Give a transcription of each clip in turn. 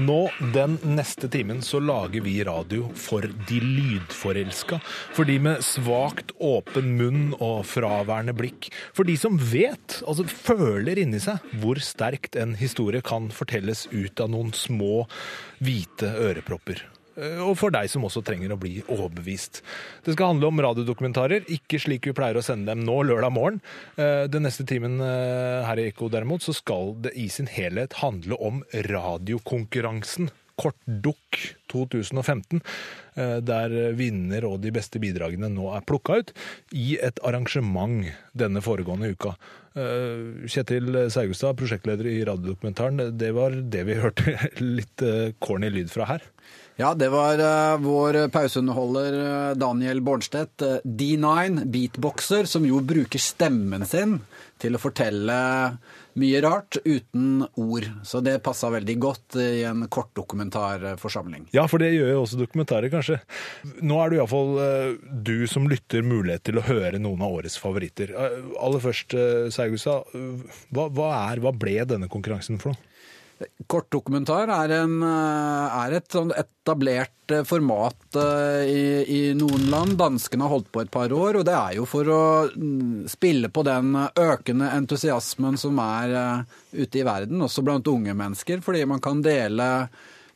Nå, den neste timen, så lager vi radio for de lydforelska. For de med svakt åpen munn og fraværende blikk. For de som vet, altså føler inni seg, hvor sterkt en historie kan fortelles ut av noen små, hvite ørepropper. Eh, Og for deg som også trenger å bli overbevist. Det skal handle om radiodokumentarer, ikke slik vi pleier å sende dem nå lørdag morgen. Eh, Den neste timen eh, her i Ekko derimot, så skal det i sin helhet handle om radiokonkurransen. Kortdukk 2015, eh, der vinner og de beste bidragene nå er plukka ut i et arrangement denne foregående uka. Kjetil Saugestad, prosjektleder i radiodokumentaren, det var det vi hørte litt corny lyd fra her. Ja, det var uh, vår pauseunderholder eh, Daniel Bornstedt, eh, D9, beatboxer, som jo bruker stemmen sin til å fortelle mye rart uten ord. Så det passa veldig godt i en kortdokumentarforsamling. Ja, for det gjør jo også dokumentarer, kanskje. Nå er det iallfall du som lytter mulighet til å høre noen av årets favoritter. Aller først, uh, hva, hva, hva ble denne konkurransen for noe? Kortdokumentar er, en, eh, er et sånn etablert eh, format eh, i, i noen land. Danskene har holdt på et par år, og det er jo for å mm, spille på den økende entusiasmen som er ute i verden, også blant unge mennesker, fordi man kan dele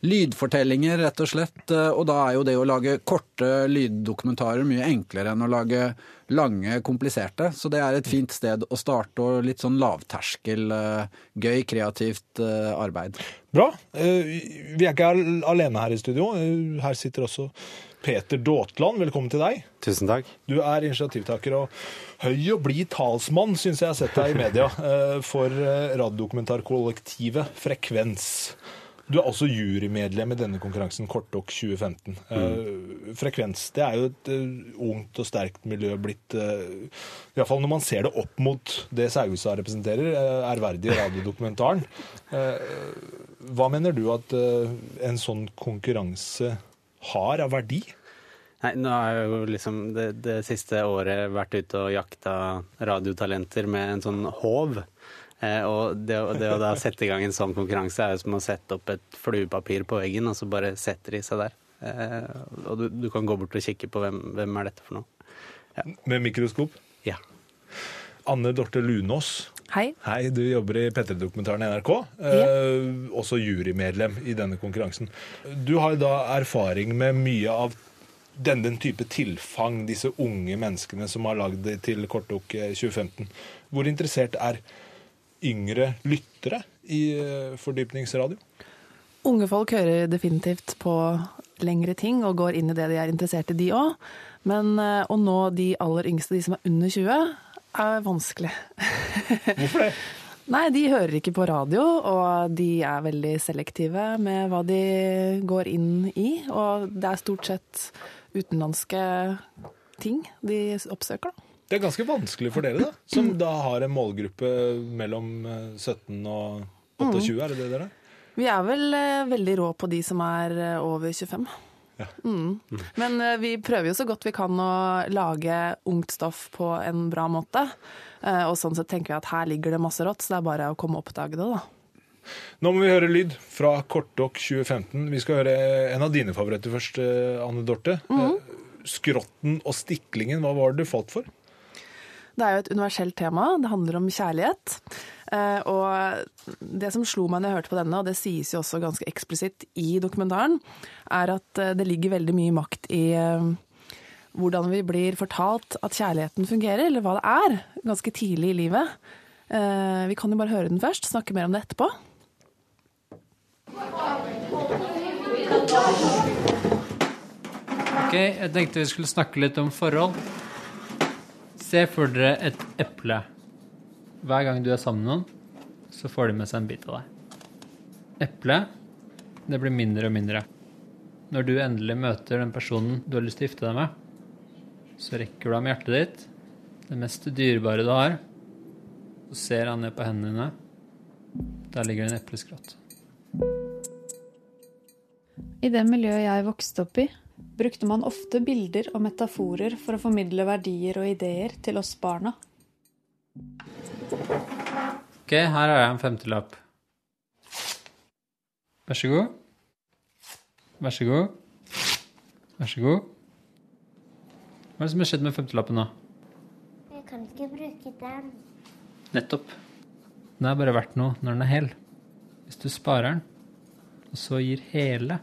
lydfortellinger, rett og slett. eh, Og da er jo det å lage korte lyddokumentarer mye enklere enn å lage lange, kompliserte. Så det er et fint sted å starte, og litt sånn lavterskel, eh, gøy, kreativt eh, arbeid. Bra. Eh, Vi er ikke alene her i studio. Her sitter også Peter Daatland. Velkommen til deg. Tusen takk. Du er initiativtaker og høy og blid talsmann, syns jeg har sett deg i media, for radiodokumentarkollektivet Frekvens. Du er også jurymedlem i denne konkurransen, Kortdok 2015. Eh, Frekvens det er jo et eh, ungt og sterkt miljø blitt uh, Iallfall når man ser det opp mot det Saugestad representerer, ærverdige radiodokumentaren. Eh, hva mener du at eh, en sånn konkurranse har av verdi? Nei, nå har jeg jo liksom det, det siste året vært ute og jakta radiotalenter med en sånn håv. Eh, og det, det å da sette i gang en sånn konkurranse er jo som å sette opp et fluepapir på veggen, og så bare setter de seg der. Eh, og du, du kan gå bort og kikke på hvem, hvem er dette for noe. Med mikroskop? Ja. Anne Dorte Lunås. Hei. Hei, du jobber i P3-dokumentaren i NRK. Eh, også jurymedlem i denne konkurransen. Du har da erfaring med mye av den, den type tilfang, disse unge menneskene som har lagd det til Kortok eh, 2015. Hvor interessert er yngre lyttere i eh, fordypningsradio? Unge folk hører definitivt på lengre ting og går inn i det de er interessert i, de òg. Men eh, å nå de aller yngste, de som er under 20, er vanskelig. Hvorfor det? Nei, de hører ikke på radio, og de er veldig selektive med hva de går inn i. Og det er stort sett utenlandske ting de oppsøker, da. Det er ganske vanskelig for dere, da, som da har en målgruppe mellom eh, 17 og 28, er det det dere? Vi er vel eh, veldig rå på de som er eh, over 25. Ja. Mm. Men eh, vi prøver jo så godt vi kan å lage ungt stoff på en bra måte. Eh, og sånn sett tenker vi at her ligger det masse rått, så det er bare å komme og oppdage det, da. Nå må vi høre lyd fra Kortdokk 2015. Vi skal høre en av dine favoritter først, eh, Anne Dorte. Eh, Skrotten og stiklingen, hva var det du falt for? Det er jo et universelt tema. Det handler om kjærlighet. Eh, og det som slo meg når jeg hørte på denne, og det sies jo også ganske eksplisitt i dokumentaren, er at eh, det ligger veldig mye makt i eh, hvordan vi blir fortalt at kjærligheten fungerer, eller hva det er, ganske tidlig i livet. Vi kan jo bare høre den først, snakke mer om det etterpå. Ok, jeg tenkte vi skulle snakke litt om forhold. Se for dere et eple. Hver gang du er sammen med noen, så får de med seg en bit av deg. Eplet, det blir mindre og mindre. Når du endelig møter den personen du har lyst til å gifte deg med, så rekker du ham hjertet ditt, det mest dyrebare du har. Så ser han ned på hendene dine. Der ligger det en epleskrott. I det miljøet jeg vokste opp i, brukte man ofte bilder og metaforer for å formidle verdier og ideer til oss barna. Ok, her har jeg en femtelapp. Vær så god. Vær så god. Vær så god. Hva er det som har skjedd med femtelappen nå? Jeg kan ikke bruke den. Nettopp. Den er bare verdt noe når den er hel. Hvis du sparer den, og så gir hele,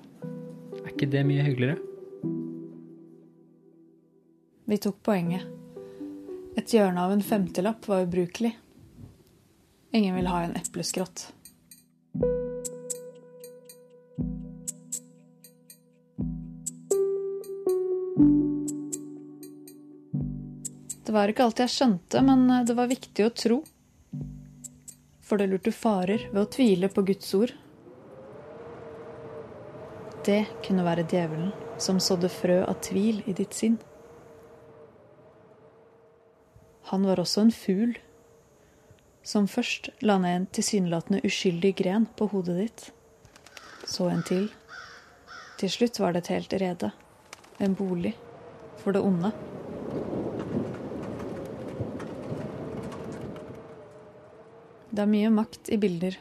er ikke det mye hyggeligere? Vi tok poenget. Et hjørne av en femtilapp var ubrukelig. Ingen vil ha en epleskrott. Det var ikke alt jeg skjønte, men det var viktig å tro. For det lurte farer ved å tvile på Guds ord. Det kunne være djevelen som sådde frø av tvil i ditt sinn. Han var også en fugl som først la ned en tilsynelatende uskyldig gren på hodet ditt. Så en til. Til slutt var det et helt rede. En bolig for det onde. Det er mye makt i bilder.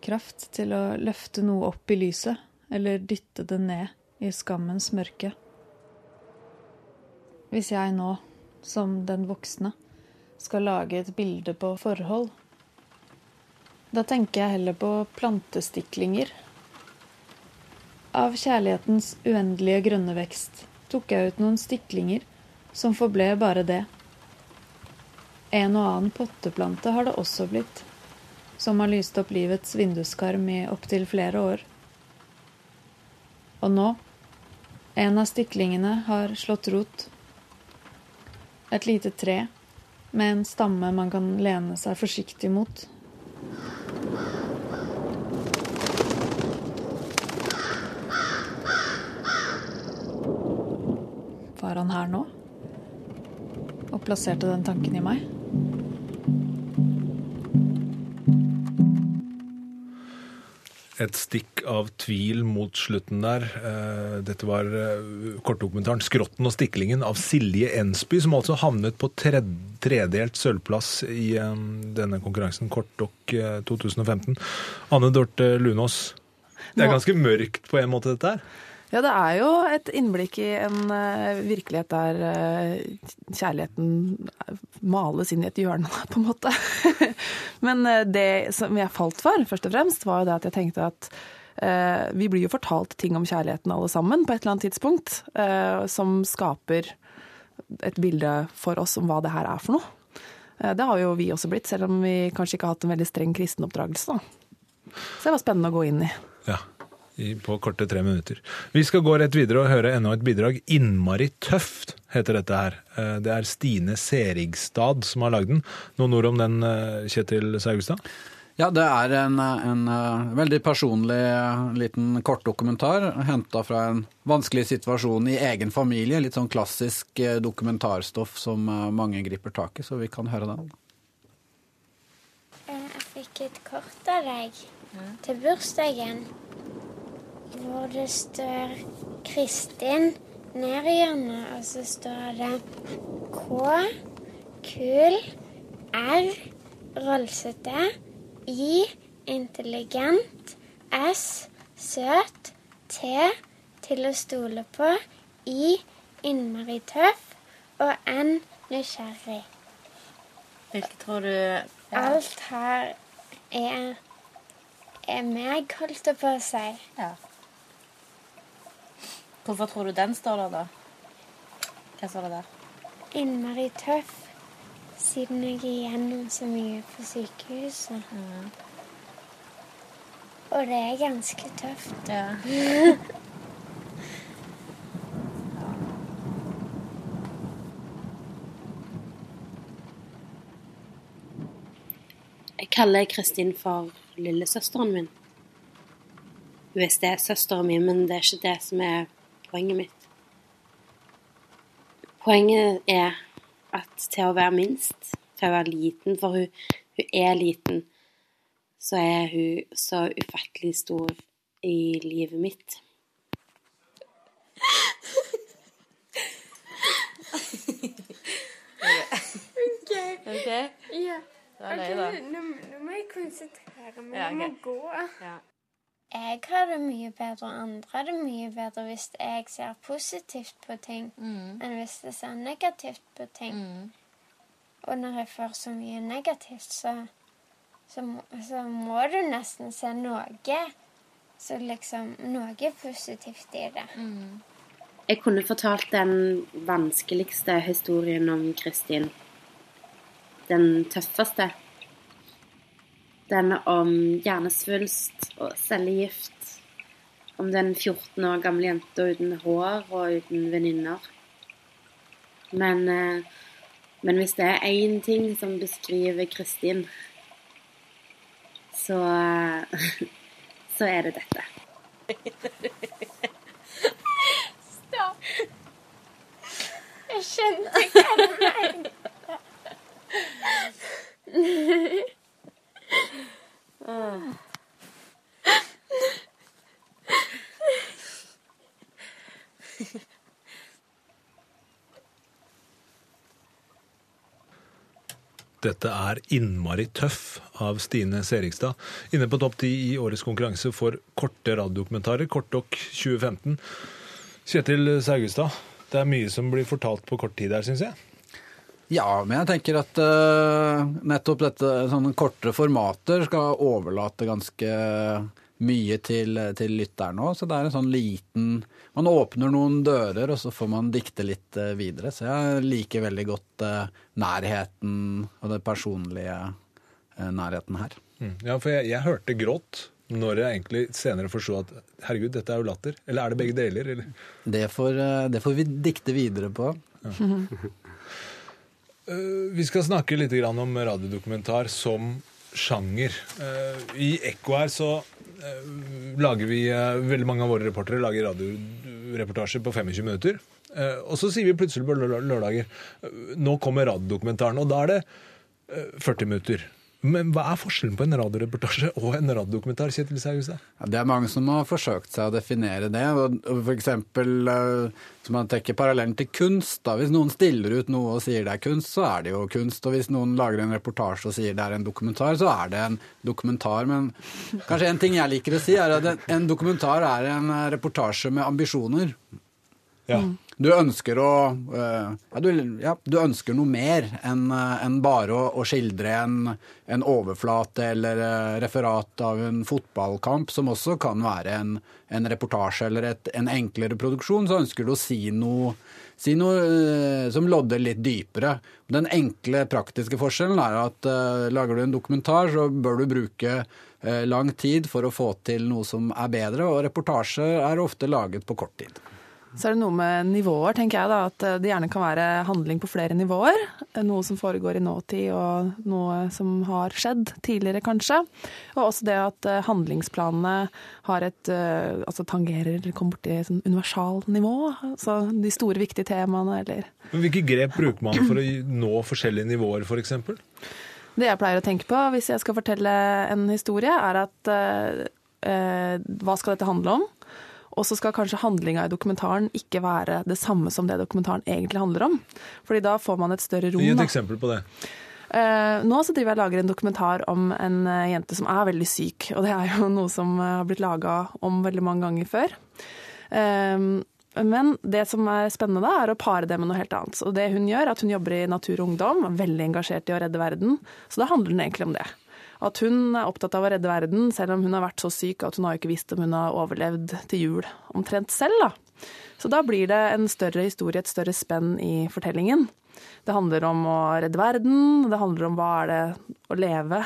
Kraft til å løfte noe opp i lyset, eller dytte det ned i skammens mørke. Hvis jeg nå, som den voksne, skal lage et bilde på forhold, da tenker jeg heller på plantestiklinger. Av kjærlighetens uendelige grønne vekst tok jeg ut noen stiklinger som forble bare det. En og annen potteplante har det også blitt, som har lyst opp livets vinduskarm i opptil flere år. Og nå, en av stiklingene har slått rot. Et lite tre med en stamme man kan lene seg forsiktig mot. Var han her nå? Og plasserte den tanken i meg? Et stikk av tvil mot slutten der. Eh, Dette var eh, kortdokumentaren 'Skrotten og stiklingen' av Silje Ensby, som altså havnet på tred tredelt sølvplass i eh, denne konkurransen Kortdokk eh, 2015. Anne Dorte Lunås, det er ganske mørkt på en måte, dette her. Ja, det er jo et innblikk i en eh, virkelighet der eh, kjærligheten males inn i et hjørne, på en måte. Men eh, det som jeg falt for, først og fremst, var jo det at jeg tenkte at eh, vi blir jo fortalt ting om kjærligheten alle sammen på et eller annet tidspunkt, eh, som skaper et bilde for oss om hva det her er for noe. Eh, det har jo vi også blitt, selv om vi kanskje ikke har hatt en veldig streng kristenoppdragelse. Da. Så det var spennende å gå inn i. Ja, på korte tre minutter. Vi skal gå rett videre og høre enda et bidrag. 'Innmari tøft' heter dette her. Eh, Det er Stine Serigstad som har lagd den. Noen ord om den, eh, Kjetil Saugstad? Ja, det er en, en eh, veldig personlig liten kortdokumentar henta fra en vanskelig situasjon i egen familie. Litt sånn klassisk dokumentarstoff som mange griper tak i, så vi kan høre den. Eh, Jeg fikk et kort av deg til bursdagen. Hvor det står Kristin ned i hjørnet, og så står det K, kul, R, rolsete, I, intelligent, S, søt, T, til å stole på, I, innmari tøff, og N, nysgjerrig. Hvilke tror du Alt her er, er meg, holdt jeg på å si. Ja. Hvorfor tror du den står der, da? Hva står det der? Innmari tøff, siden jeg er igjennom så mye på sykehuset. Og det er ganske tøft. Ja. Jeg kaller Kristin for lillesøsteren min. Hvis det er søsteren min, men det er ikke det som er poenget mitt. Poenget er at til å være minst, til å være liten, for hun, hun er liten, så er hun så ufattelig stor i livet mitt. OK? Ja. Da er det, da. nå, må jeg konsentrere meg. Ja, Jeg må gå. Ja. Jeg har det mye bedre, og andre har det mye bedre hvis jeg ser positivt på ting, enn hvis jeg ser negativt på ting. Og når jeg får så mye negativt, så, så, så må du nesten se noe. Så liksom noe positivt i det. Jeg kunne fortalt den vanskeligste historien om Kristin. Den tøffeste. Den om hjernesvulst og cellegift. Om den 14 år gamle jenta uten hår og uten venninner. Men, eh, men hvis det er én ting som beskriver Kristin, så så er det dette. Stopp. Jeg skjønte hva du mente. Dette er innmari tøff av Stine Serigstad. Inne på topp ti i årets konkurranse for korte radiodokumentarer, Kortdok 2015. Kjetil Saugestad, det er mye som blir fortalt på kort tid her, syns jeg. Ja, men jeg tenker at uh, nettopp dette sånne korte formater skal overlate ganske mye til, til lytteren òg. Så det er en sånn liten Man åpner noen dører, og så får man dikte litt uh, videre. Så jeg liker veldig godt uh, nærheten og den personlige nærheten her. Mm. Ja, for jeg, jeg hørte gråt når jeg egentlig senere forsto at herregud, dette er jo latter. Eller er det begge deler? Eller? Det får, det får vi dikte videre på. Eh, Vi skal snakke litt om radiodokumentar som sjanger. Eh, I Ekko her så eh, lager vi eh, Veldig mange av våre reportere lager radioreportasjer på 25 minutter. Eh, Og så sier vi plutselig på lørdager eh, Nå kommer radiodokumentaren. Og da er det eh, 40 minutter. Men hva er forskjellen på en radioreportasje og en radiodokumentar? Kjetil Saugstad? Ja, det er mange som har forsøkt seg å definere det. F.eks. eksempel, eh, hvis man trekker parallellen til kunst. Da. Hvis noen stiller ut noe og sier det er kunst, så er det jo kunst. Og hvis noen lager en reportasje og sier det er en dokumentar, så er det en dokumentar. Men kanskje en ting jeg liker å si, er at en- en dokumentar er en eh, reportasje med ambisjoner. Ja. Du ønsker å eh, ja, du, ja, du ønsker noe mer enn en bare å, å skildre en, en overflate eller eh, referat av en fotballkamp, som også kan være en, en reportasje eller et, en enklere produksjon. Så ønsker du å si noe, si noe eh, som lodder litt dypere. Den enkle, praktiske forskjellen er at uh, lager du en dokumentar, så bør du bruke uh, lang tid for å få til noe som er bedre, og reportasjer er ofte laget på kort tid. Så er det noe med nivåer, tenker jeg da, at eh, det gjerne kan være handling på flere nivåer. Noe som foregår i nåtid, og noe som har skjedd tidligere, kanskje. Og også det at eh, handlingsplanene har et eh, Altså tangerer eller kommer borti et sånn universalnivå. Altså de store, viktige temaene, eller Men Hvilke grep bruker man for å nå forskjellige nivåer, f.eks.? Det jeg pleier å tenke på hvis jeg skal fortelle en historie, er at eh, hva skal dette handle om? Og så skal kanskje handlinga i dokumentaren ikke være det samme som det dokumentaren egentlig handler om. Fordi da får man et større rom. Gi et eksempel på det. Uh, nå så driver jeg og lager en dokumentar om en uh, jente som er veldig syk. Og det er jo noe som uh, har blitt laga om veldig mange ganger før. Eh, men det som er spennende da, er å pare det med noe helt annet. Og det hun gjør, er at hun jobber i Natur og Ungdom, veldig engasjert i å redde verden. Så da handler den egentlig om det. At hun er opptatt av å redde verden, selv om hun har vært så syk at hun har ikke visst om hun har overlevd til jul omtrent selv. da. Så da blir det en større historie, et større spenn i fortellingen. Det handler om å redde verden, det handler om hva er det å leve.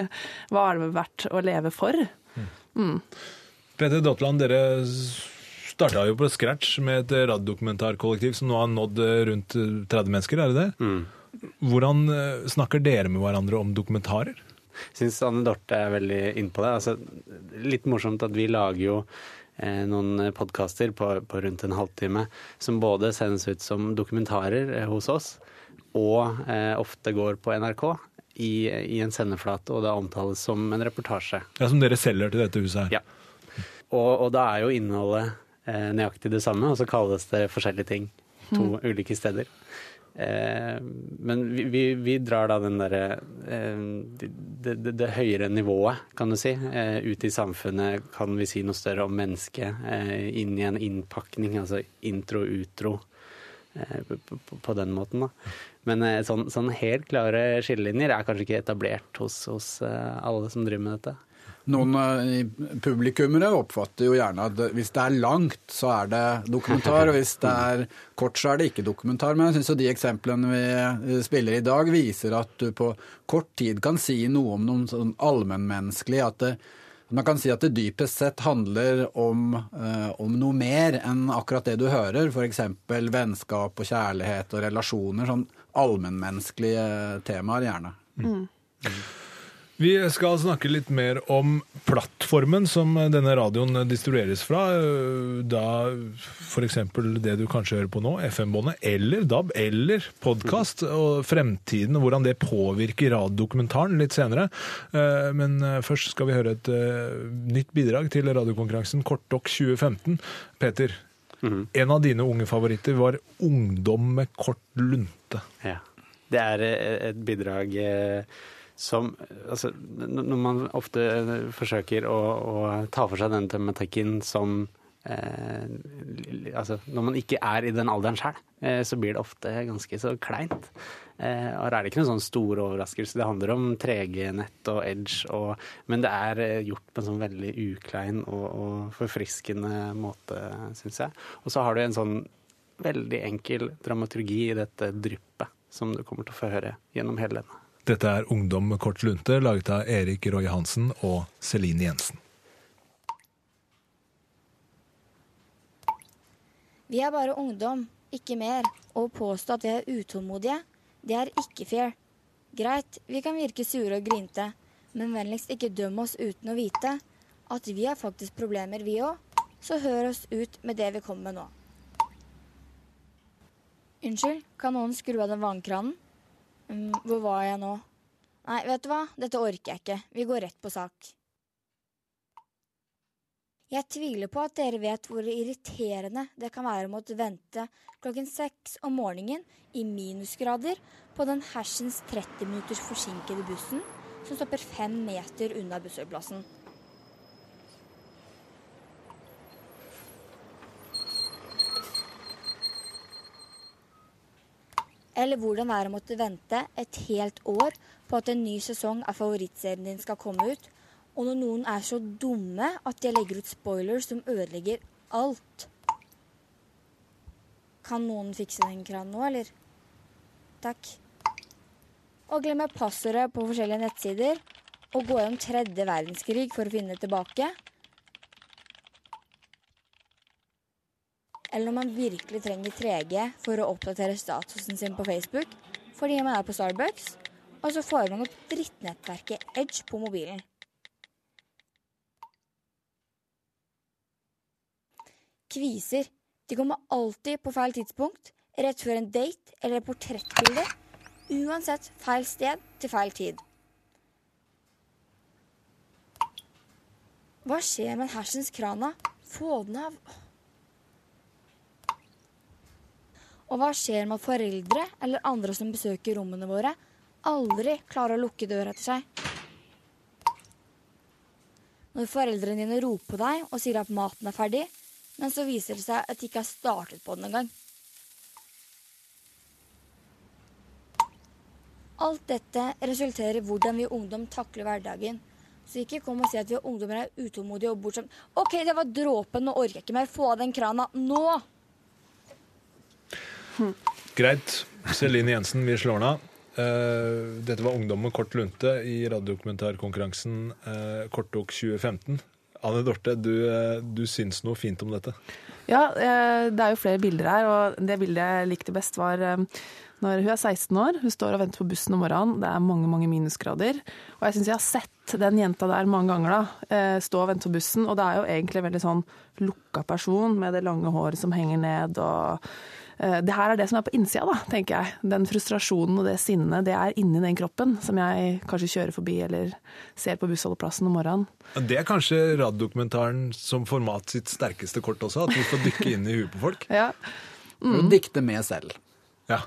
hva er det verdt å leve for? Mm. Peter Dotland, dere starta jo på scratch med et radiodokumentarkollektiv som nå har nådd eh, rundt 30 mennesker, er det det? Hvordan eh, snakker dere med hverandre om dokumentarer? Syns Anne Dorte er veldig inne på det. Altså, litt morsomt at vi lager jo eh, noen podkaster på, på rundt en halvtime som både sendes ut som dokumentarer eh, hos oss, og eh, ofte går på NRK i, i en sendeflate, og da omtales som en reportasje. Ja, Som dere selger til dette huset her? Ja. Og, og da er jo innholdet eh, nøyaktig det samme, og så kalles det forskjellige ting to ulike steder. Eh, men vi, vi, vi drar da den derre eh, det, det, det høyere nivået, kan du si. Eh, ut i samfunnet kan vi si noe større om mennesket. Eh, inn i en innpakning, altså intro-utro. Eh, på, på, på den måten, da. Men eh, sånn, sånn helt klare skillelinjer er kanskje ikke etablert hos, hos alle som driver med dette. Noen uh, publikummere oppfatter jo gjerne at hvis det er langt, så er det dokumentar, og hvis det er kort, så er det ikke dokumentar. Men jeg syns jo de eksemplene vi eh, spiller i dag, viser at du på kort tid kan si noe om noe sånn allmennmenneskelig. At det, man kan si at det dypest sett handler om, eh, om noe mer enn akkurat det du hører. F.eks. vennskap og kjærlighet og relasjoner. Sånn allmennmenneskelige temaer, gjerne. Mm. Vi skal snakke litt mer om plattformen som denne radioen distribueres fra. Da f.eks. det du kanskje hører på nå, FM-båndet, eller DAB, eller podkast, og fremtiden og hvordan det påvirker radiodokumentaren litt senere. Eh, men først skal vi høre et eh, nytt bidrag til radiokonkurransen Kortdokk 2015. Peter, Mhm. en av dine unge favoritter var Ungdom med kort lunte. Ja. Det er eh, et bidrag eh, som Altså, når man ofte eh, forsøker å, å ta for seg den tematikken som eh, altså, når man ikke er i den alderen sjøl, eh, så blir det ofte ganske så kleint. Eh, og her er det ikke noen sånn stor overraskelse. Det handler om 3G-nett og Edge, og, men det er eh, gjort på en sånn veldig uklein og, og forfriskende måte, syns jeg. Og så har du en sånn veldig enkel dramaturgi i dette dryppet, som du kommer til å få høre gjennom hele denne. Dette er Ungdom med kort lunte, laget av Erik Roy Hansen og Celine Jensen. Vi er bare ungdom, ikke mer. Å påstå at vi er utålmodige, det er ikke fair. Greit, vi kan virke sure og grinte, men vennligst ikke døm oss uten å vite at vi har faktisk problemer, vi òg. Så hør oss ut med det vi kommer med nå. Unnskyld, kan noen skru av den vannkranen? Mm, hvor var jeg nå? Nei, vet du hva, dette orker jeg ikke. Vi går rett på sak. Jeg tviler på at dere vet hvor irriterende det kan være å måtte vente klokken seks om morgenen i minusgrader på den hersens 30 minutters forsinkede bussen som stopper fem meter unna bussholdeplassen. Eller hvordan det er å måtte vente et helt år på at en ny sesong av favorittserien din skal komme ut, og når noen er så dumme at de legger ut spoilers som ødelegger alt. Kan noen fikse den kranen nå, eller? Takk. Og glemme passordet på forskjellige nettsider, og gå gjennom tredje verdenskrig for å finne tilbake. Eller når man virkelig trenger 3G for å oppdatere statusen sin på Facebook fordi man er på Starbucks, og så får man opp drittnettverket Edge på mobilen. Kviser. De kommer alltid på feil tidspunkt, rett før en date eller et portrettbilde. Uansett feil sted til feil tid. Hva skjer med hersens krana? Få den av. Og hva skjer med foreldre eller andre som besøker rommene våre, aldri klarer å lukke døra til seg? Når foreldrene dine roper på deg og sier at maten er ferdig, men så viser det seg at de ikke har startet på den engang. Alt dette resulterer i hvordan vi ungdom takler hverdagen. Så ikke kom og si at vi ungdommer er utålmodige og bortsett. OK, det var dråpen, nå orker jeg ikke mer. Få av den krana nå! Greit. Celine Jensen, vi slår den av. Eh, dette var Ungdom med kort lunte i radiodokumentarkonkurransen uh, Kortok 2015. Anne Dorte, du, eh, du syns noe fint om dette? Ja, eh, det er jo flere bilder her, og det bildet jeg likte best var eh, når hun er 16 år. Hun står og venter på bussen om morgenen. Det er mange mange minusgrader. Og jeg syns jeg har sett den jenta der mange ganger, da. eh, Stå og vente på bussen. Og det er jo egentlig en veldig sånn lukka person med det lange håret som henger ned og eh, det her er det som er på innsida, da, tenker jeg. Den frustrasjonen og det sinnet, det er inni den kroppen som jeg kanskje kjører forbi eller ser på bussholdeplassen om morgenen. Det er kanskje radiodokumentaren som format sitt sterkeste kort også, at vi får dykke inn i huet på folk. Ja. Og dikte med selv. Ja.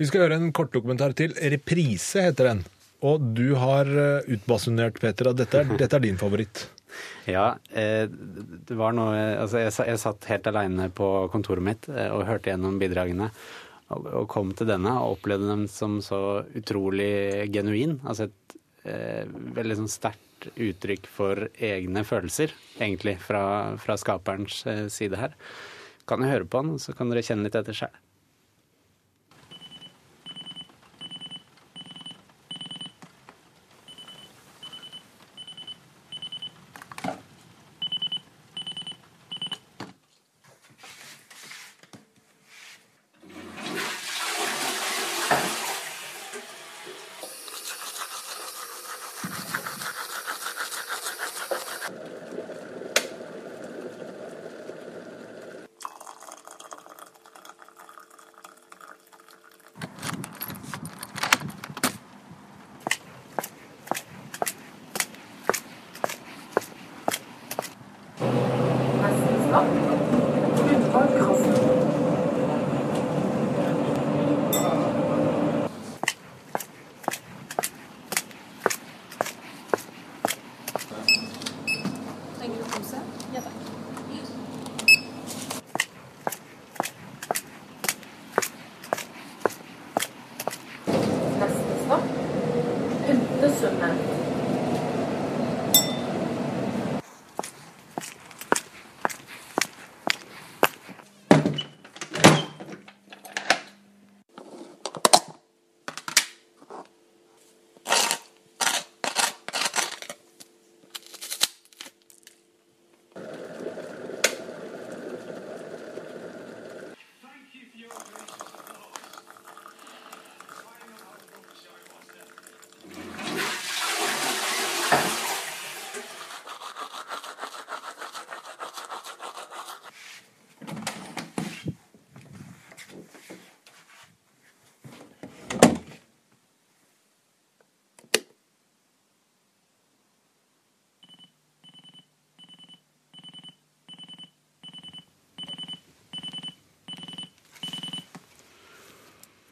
Vi skal høre en kortdokumentar til. 'Reprise' heter den. Og du har eh, utbasunert, Peter, at dette er, dette er din favoritt. Ja, eh, det var noe Altså, jeg, satt helt aleine på kontoret mitt eh, og hørte gjennom bidragene. Og, kom til denne og opplevde dem som så utrolig genuin. Altså et eh, veldig sånn sterkt uttrykk for egne følelser, egentlig, fra, fra skaperens side her. Kan jo høre på den, så kan dere kjenne litt etter sjøl.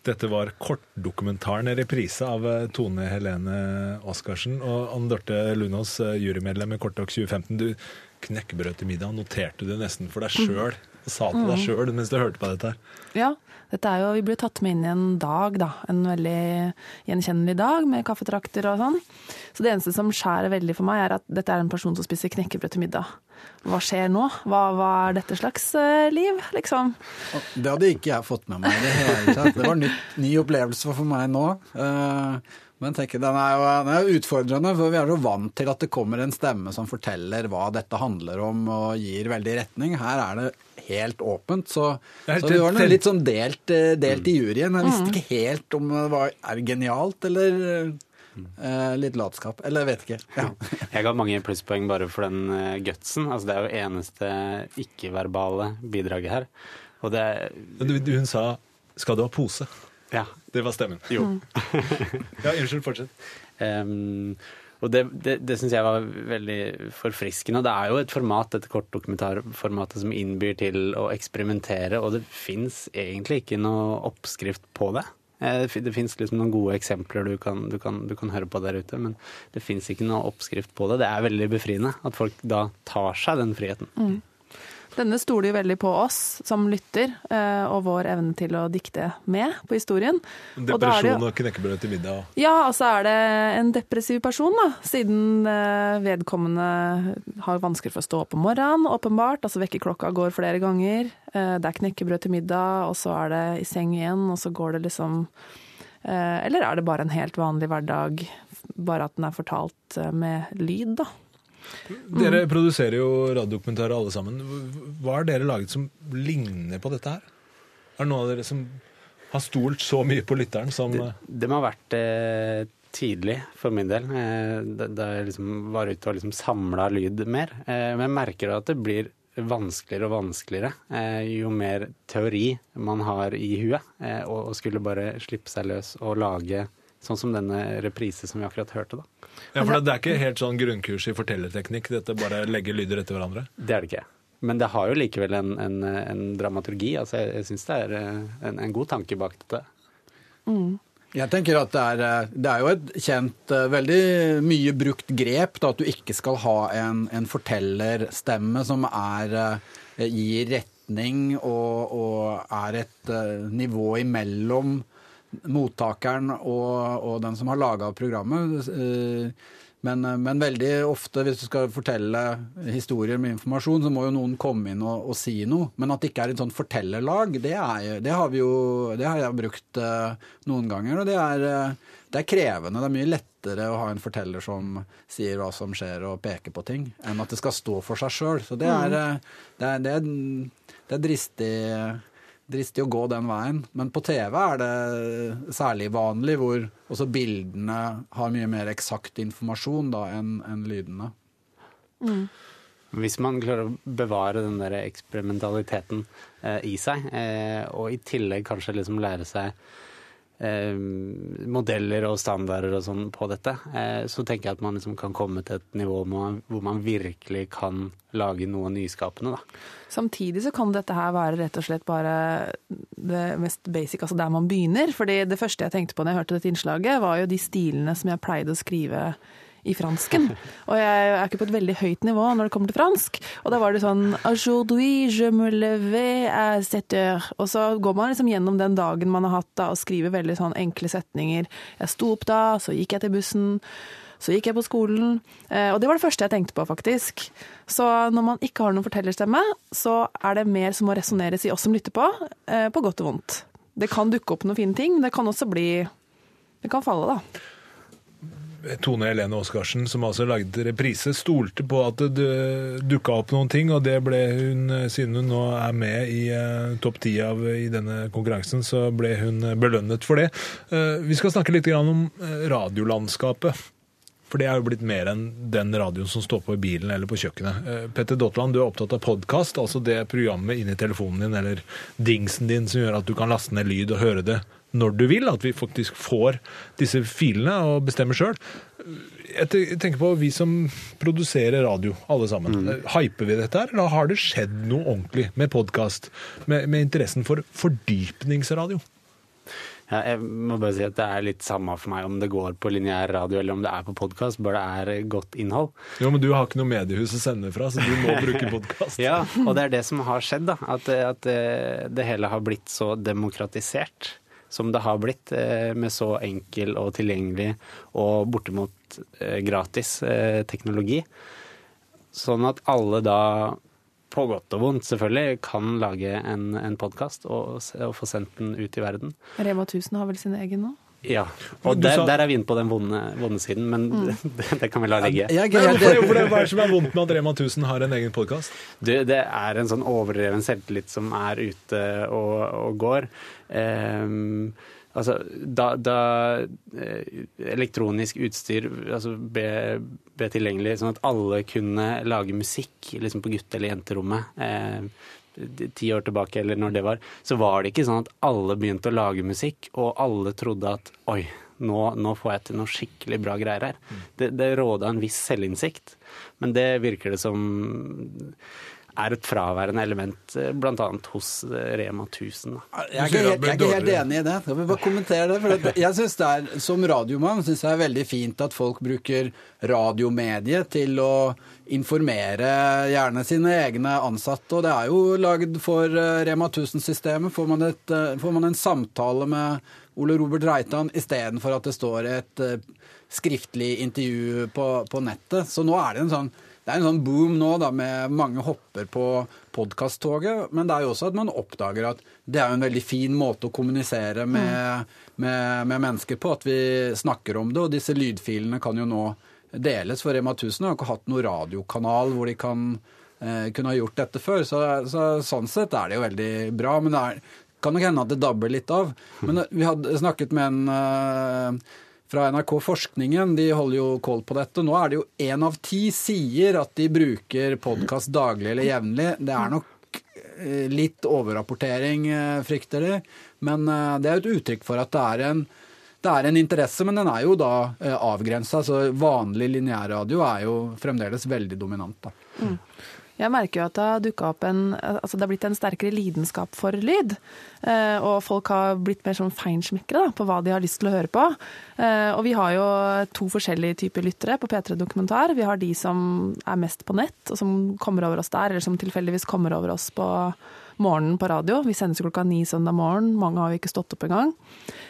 Dette var kortdokumentaren reprise av eh, Tone Helene Oskarsen og Anne Dorte Lunås, eh, jurymedlem i Kortdok 2015. Du, knekkebrød til middag, noterte du nesten for deg sjøl? Sa til deg sjøl mens du hørte på dette her. Ja, dette er jo, vi blir tatt med inn i en dag, da. En veldig gjenkjennelig dag med kaffetrakter og sånn. Så det eneste som skjærer veldig for meg, er at dette er en person som spiser knekkebrød til middag. Hva skjer nå? Hva, var dette slags eh, liv, liksom? Det hadde ikke jeg fått med meg i det hele tatt. Det var en ny opplevelse for meg nå. Eh, Men tenk, den er, jo, den er utfordrende, for vi er jo vant til at det kommer en stemme som forteller hva dette handler om og gir veldig retning. Her er det helt åpent, så, er helt- så vi var litt sånn delt, eh, delt i juryen. Jeg visste ikke helt om det var er det genialt eller eh, litt latskap. Eller jeg vet ikke. Ja. Jeg ga mange plusspoeng bare for den eh, gutsen. Altså, det er jo eneste ikke-verbale bidraget her. Og det du- du- Hun sa 'skal du ha pose'? Ja. Det var stemmen. Jo. Ja, unnskyld, fortsett. Um, og det, det, det syns jeg var veldig forfriskende. Og det er jo et format, dette kortdokumentarformatet, som innbyr til å eksperimentere, og det fins egentlig ikke noe oppskrift på det. Eh, Det, fin- fins liksom noen gode eksempler du kan, du, kan, du kan høre på der ute, men det fins ikke noe oppskrift på det. Det er veldig befriende at folk da tar seg den friheten. Denne stoler jo veldig på oss som lytter, eh, og vår evne til å dikte med på historien. Depresjon og, og knekkebrød til middag. Ja, og så er det en depressiv person, da. Siden eh, vedkommende har vansker for å stå opp om morgenen, åpenbart. Altså vekkerklokka går flere ganger. Eh, det er knekkebrød til middag, og så er det i seng igjen, og så går det liksom Eller er det bare en helt vanlig hverdag, bare at den er fortalt med lyd, da? Dere produserer jo radiodokumentarer alle sammen. Hva har dere laget som ligner på dette her? Er det noen av dere som har stolt så mye på lytteren som Det, det må ha vært eh, tidlig for min del, eh, da, jeg liksom var ute og liksom samla lyd mer. Eh, men jeg merker at det blir vanskeligere og vanskeligere eh, jo mer teori man har i huet. Eh, og skulle bare slippe seg løs og lage sånn som denne reprise som vi akkurat hørte, da. Ja, for det er ikke helt sånn grunnkurs i fortellerteknikk, dette bare legge lyder etter hverandre? Det er det ikke. Men det har jo likevel en, en, en dramaturgi. Altså, jeg, jeg syns det er eh, en, en god tanke bak dette. Jeg tenker at det er, eh, det er jo et kjent, eh, veldig mye brukt grep da, at du ikke skal ha en, en fortellerstemme som er, gir retning og, og er et nivå imellom mottakeren og, og den som har laga programmet. Eh, Men, men veldig ofte, hvis du skal fortelle historier med informasjon, så må jo noen komme inn og, og si noe. Men at det ikke er et sånt fortellerlag, det, er, det har vi jo Det har jeg brukt eh, noen ganger. Og det er, eh, det er krevende. Det er mye lettere å ha en forteller som sier hva som skjer og peker på ting, enn at det skal stå for seg sjøl. Så det er, eh, det er, det er, det er dristig, dristig å gå den veien. Men på TV er det særlig vanlig, hvor også bildene har mye mer eksakt informasjon da, enn en lydene. Hvis man klarer å bevare den der eksperimentaliteten eh, i seg, eh, og i tillegg kanskje liksom lære seg eh, modeller og standarder og sånn på dette, eh, så tenker jeg at man liksom kan komme til et nivå hvor man, virkelig kan lage noe nyskapende. Da. Samtidig så kan dette her være rett og slett bare det mest basic, altså der man begynner. Fordi det første jeg tenkte på når jeg hørte dette innslaget, var jo de stilene som jeg pleide å skrive i fransken. Og jeg er ikke på et veldig høyt nivå når det kommer til fransk. Og da var det sånn Aujourd'hui je me levais à sept heures. Og så går man liksom gjennom den dagen man har hatt da, og skriver veldig sånn enkle setninger. Jeg sto opp da, så gikk jeg til bussen. Så gikk jeg på skolen, eh, og det var det første jeg tenkte på, faktisk. Så når man ikke har noen fortellerstemme, så er det mer som må resonneres i oss som lytter på, eh, på godt og vondt. Det kan dukke opp noen fine ting, men det kan også bli Det kan falle, da. Tone Helene Oskarsen, som altså lagde reprise, stolte på at det dukka opp noen ting, og det ble hun, siden hun nå er med i eh, topp ti av i denne konkurransen, så ble hun belønnet for det. Eh, vi skal snakke litt om eh, radiolandskapet. For det er jo blitt mer enn den radioen som står på i bilen eller på kjøkkenet. Eh, Petter Dottland, du er opptatt av podkast, altså det programmet inni telefonen din eller dingsen din som gjør at du kan laste ned lyd og høre det når du vil. At vi faktisk får disse filene og bestemmer sjøl. Jeg tenker på vi som produserer radio, alle sammen. Mm. Hyper vi dette her, eller har det skjedd noe ordentlig med podkast? Med, med interessen for fordypningsradio? Ja, jeg må bare si at det er litt samme for meg om det går på lineær radio eller om det er på podkast, bare det er godt innhold. Jo, men du har ikke noe mediehus å sende fra, så du må bruke podkast. Ja, og det er det som har skjedd, da. At, at eh, det hele har blitt så demokratisert som det har blitt, eh, med så enkel og tilgjengelig og bortimot eh, gratis eh, teknologi. Sånn at alle da, på godt og vondt selvfølgelig, kan lage en, en podkast og, og få sendt den ut i verden. Rema 1000 har vel sin egen nå? Ja, og der, sa- der er vi inne på den vonde, vonde siden, men det, det kan vi la ligge. Jeg er Men ikke Hvorfor, hvorfor, hva er det som er vondt med at Rema 1000 har en egen podkast? Det er en sånn overdreven selvtillit som er ute og, og går. Ehm, altså, da, da eh, elektronisk utstyr altså, ble, ble tilgjengelig sånn at alle kunne lage musikk liksom på gutte- eller jenterommet eh, ti år tilbake, eller når det var, så var det ikke sånn at alle begynte å lage musikk, og alle trodde at oi, nå, nå får jeg til noe skikkelig bra greier her. Det, det råda en viss selvinnsikt, men det virker det som er et fraværende element, bl.a. blant annet hos eh, Rema 1000. Da. Jeg er, ikke helt, jeg er ikke helt enig i det. Jeg vil bare kommentere det. For det- jeg synes det er, Som radiomann syns jeg det er veldig fint at folk bruker radiomediet til å informere gjerne sine egne ansatte. Og det er jo lagd for eh, Rema 1000-systemet. Får, man et, eh, får man en samtale med Ole Robert Reitan istedenfor at det står et eh, skriftlig intervju på, på nettet. Så nå er det en sånn det er en sånn boom nå da, med mange hopper på podkasttoget, men det er jo også at man oppdager at det er jo en veldig fin måte å kommunisere med, med, med mennesker på, at vi snakker om det. Og disse lydfilene kan jo nå deles, for Rema 1000 har ikke hatt noen radiokanal hvor de kan eh, kunne ha gjort dette før. Så, så sånn sett er det jo veldig bra. Men det er, kan nok hende at det dabber litt av. Men vi hadde snakket med en eh, fra NRK Forskningen, de holder jo koll på dette. Nå er det jo én av ti sier at de bruker podkast daglig eller jevnlig. Det er nok eh, litt overrapportering, eh, frykter de. Men eh, det er jo et uttrykk for at det er en, det er en interesse, men den er jo da avgrensa. Så vanlig lineærradio er jo fremdeles veldig dominant. da. Jeg merker jo at det har dukka opp en Altså det har blitt en sterkere lidenskap for lyd. Eh, og folk har blitt mer sånn feinschmeckere på hva de har lyst til å høre på. Eh, og vi har jo to forskjellige typer lyttere på P3 Dokumentar. Vi har de som er mest på nett, og som kommer over oss der, eller som tilfeldigvis kommer over oss på morgenen på radio. Vi sendes klokka ni søndag morgen, mange har jo ikke stått opp engang.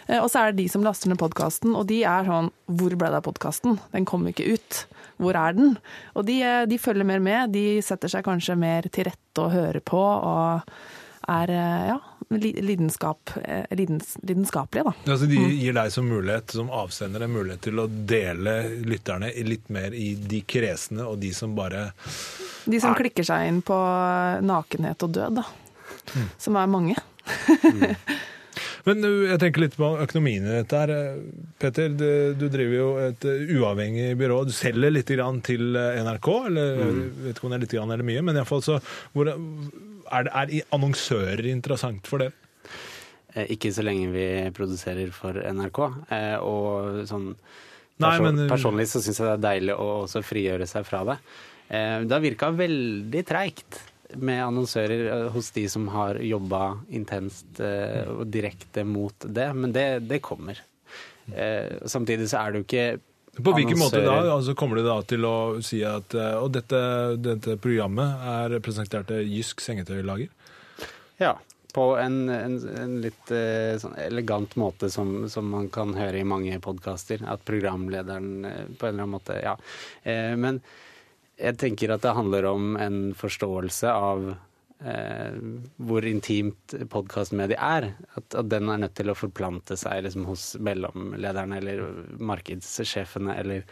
Eh, og så er det de som laster ned podkasten, og de er sånn Hvor ble det av podkasten? Den kom ikke ut. Hvor er den? Og de, eh, de følger mer med. De setter seg kanskje mer til rette og hører på, og er eh, ja, lidenskap, lidens, lidenskapelige, da. Altså de gir deg som mulighet, som avsender en mulighet til å dele lytterne litt mer i de kresne og de som bare De som klikker seg inn på nakenhet og død, da. Mm. Som er mange. Men jeg tenker litt på økonomien i dette her. Petter, du driver jo et uavhengig byrå. Du selger litt til NRK, eller mm. vet ikke om det er litt eller mye, men iallfall så hvor, er, det, er annonsører interessant for dere? Eh, ikke så lenge vi produserer for NRK. Eh, og sånn Nei, men, Personlig så syns jeg det er deilig å også frigjøre seg fra det. Eh, det har virka veldig treigt med annonsører eh, hos de som har jobba intenst eh, og direkte mot det, men det, det kommer. Eh, samtidig så er det jo ikke på hvilken måte da? Altså kommer du da til å si at og dette, dette programmet er presentert til Jysk sengetøylager? Ja, på en, en, en litt sånn elegant måte som, som, man kan høre i mange podkaster. At programlederen på en eller annen måte Ja. Men jeg tenker at det handler om en forståelse av eh, hvor intimt podkastmediet er. At, at, den er nødt til å forplante seg liksom, hos mellomlederne eller markedssjefene eller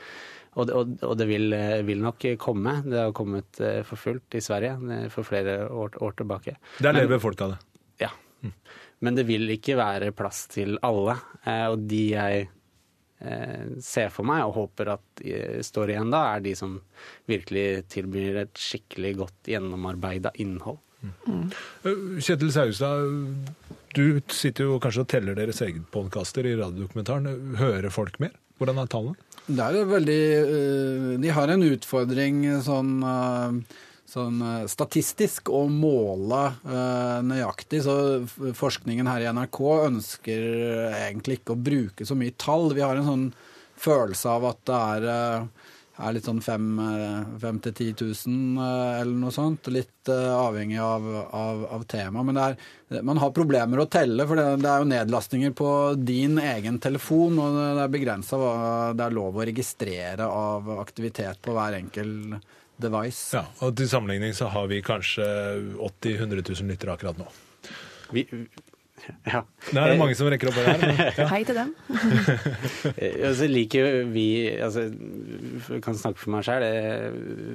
og, og, og, det vil, vil, nok komme. Det har kommet eh, for fullt i Sverige eh, for flere år, år tilbake. Der lever folk av det? Ja. Mm. Men det vil ikke være plass til alle. Eh, og de jeg Eh, ser for meg og håper at står igjen da, er de som virkelig tilbyr et skikkelig godt gjennomarbeida innhold. Mm. Kjetil Saustad, du sitter jo kanskje og teller deres egne podkaster i radiodokumentaren. Hører folk mer? Hvordan er tallene? Det er jo veldig eh, De har en utfordring sånn sånn eh, statistisk å måle uh, nøyaktig. Så forskningen her i NRK ønsker egentlig ikke å bruke så mye tall. Vi har en sånn følelse av at det er, uh, er litt sånn 5 000-10 000 uh, eller noe sånt. Litt avhengig av, av, av tema. Men er, man har problemer å telle, for det, det, er jo nedlastninger på din egen telefon. Og det er begrensa hva det er lov å registrere av aktivitet på hver enkelt device. Ja, og Til sammenligning så har vi kanskje 80 000-100 000 lyttere akkurat nå. Vi, ja. Det er det mange som rekker opp her. Men, ja. Hei til dem. altså, liker vi altså, Jeg kan snakke for meg sjøl,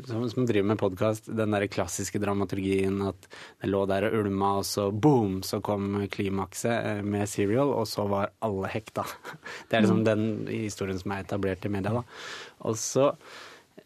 som, som, driver med podkast, den der klassiske dramaturgien at det lå der og ulma, og så boom, så kom klimakset eh, med Serial, og så var alle hekta. Det er liksom den historien som er etablert i media. da. Og så